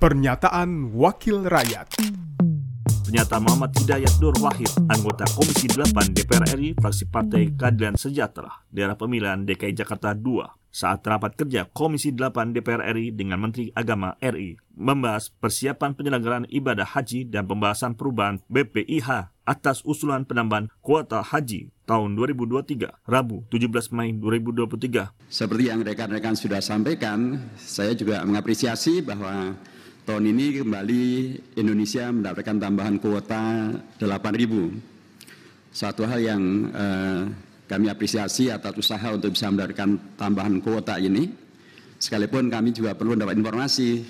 Pernyataan Wakil Rakyat Pernyataan Muhammad Hidayat Nur Wahid, anggota Komisi 8 DPR RI, fraksi Partai Keadilan Sejahtera, daerah pemilihan DKI Jakarta II, saat rapat kerja Komisi 8 DPR RI dengan Menteri Agama RI, membahas persiapan penyelenggaraan ibadah haji dan pembahasan perubahan BPIH atas usulan penambahan kuota haji tahun 2023, Rabu 17 Mei 2023. Seperti yang rekan-rekan sudah sampaikan, saya juga mengapresiasi bahwa tahun ini kembali Indonesia mendapatkan tambahan kuota 8.000. Satu hal yang eh, kami apresiasi atas usaha untuk bisa mendapatkan tambahan kuota ini. Sekalipun kami juga perlu dapat informasi.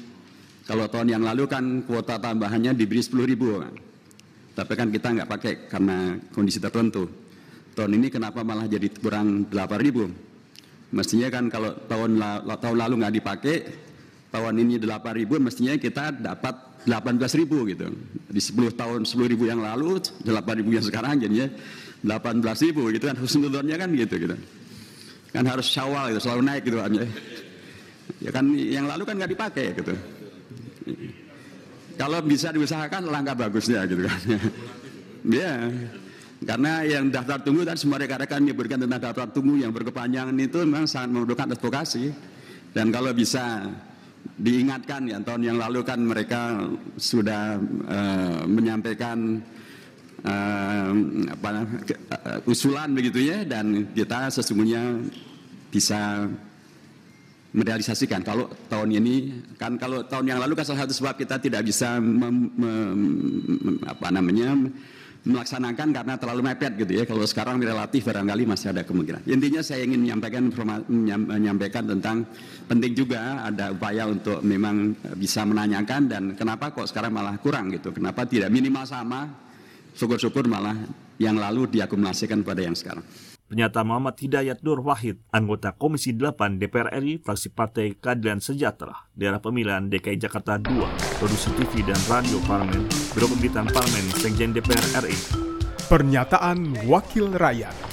Kalau tahun yang lalu kan kuota tambahannya diberi 10.000. Tapi kan kita nggak pakai karena kondisi tertentu. Tahun ini kenapa malah jadi kurang 8.000? Mestinya kan kalau tahun, tahun lalu nggak dipakai, tahun ini 8.000 mestinya kita dapat 18.000 gitu. Di 10 tahun 10.000 yang lalu 8.000 yang sekarang jadinya 18.000 gitu kan husnudonnya kan gitu gitu. Kan harus syawal gitu selalu naik gitu kan. Ya kan yang lalu kan nggak dipakai gitu. Kalau bisa diusahakan langkah bagusnya gitu kan. Ya. Karena yang daftar tunggu dan semua rekan-rekan menyebutkan tentang daftar tunggu yang berkepanjangan itu memang sangat memerlukan advokasi. Dan kalau bisa diingatkan ya tahun yang lalu kan mereka sudah uh, menyampaikan uh, apa, uh, usulan begitu ya dan kita sesungguhnya bisa merealisasikan. Kalau tahun ini kan kalau tahun yang lalu kan salah satu sebab kita tidak bisa mem, mem, apa namanya melaksanakan karena terlalu mepet gitu ya. Kalau sekarang relatif barangkali masih ada kemungkinan. Intinya saya ingin menyampaikan menyampaikan tentang penting juga ada upaya untuk memang bisa menanyakan dan kenapa kok sekarang malah kurang gitu. Kenapa tidak minimal sama? Syukur-syukur malah yang lalu diakumulasikan pada yang sekarang. Pernyataan Muhammad Hidayat Nur Wahid, anggota Komisi 8 DPR RI, fraksi Partai Keadilan Sejahtera, daerah pemilihan DKI Jakarta II, produksi TV dan radio Parlemen, Biro Pemberitaan Parlemen, Sekjen DPR RI. Pernyataan Wakil Rakyat.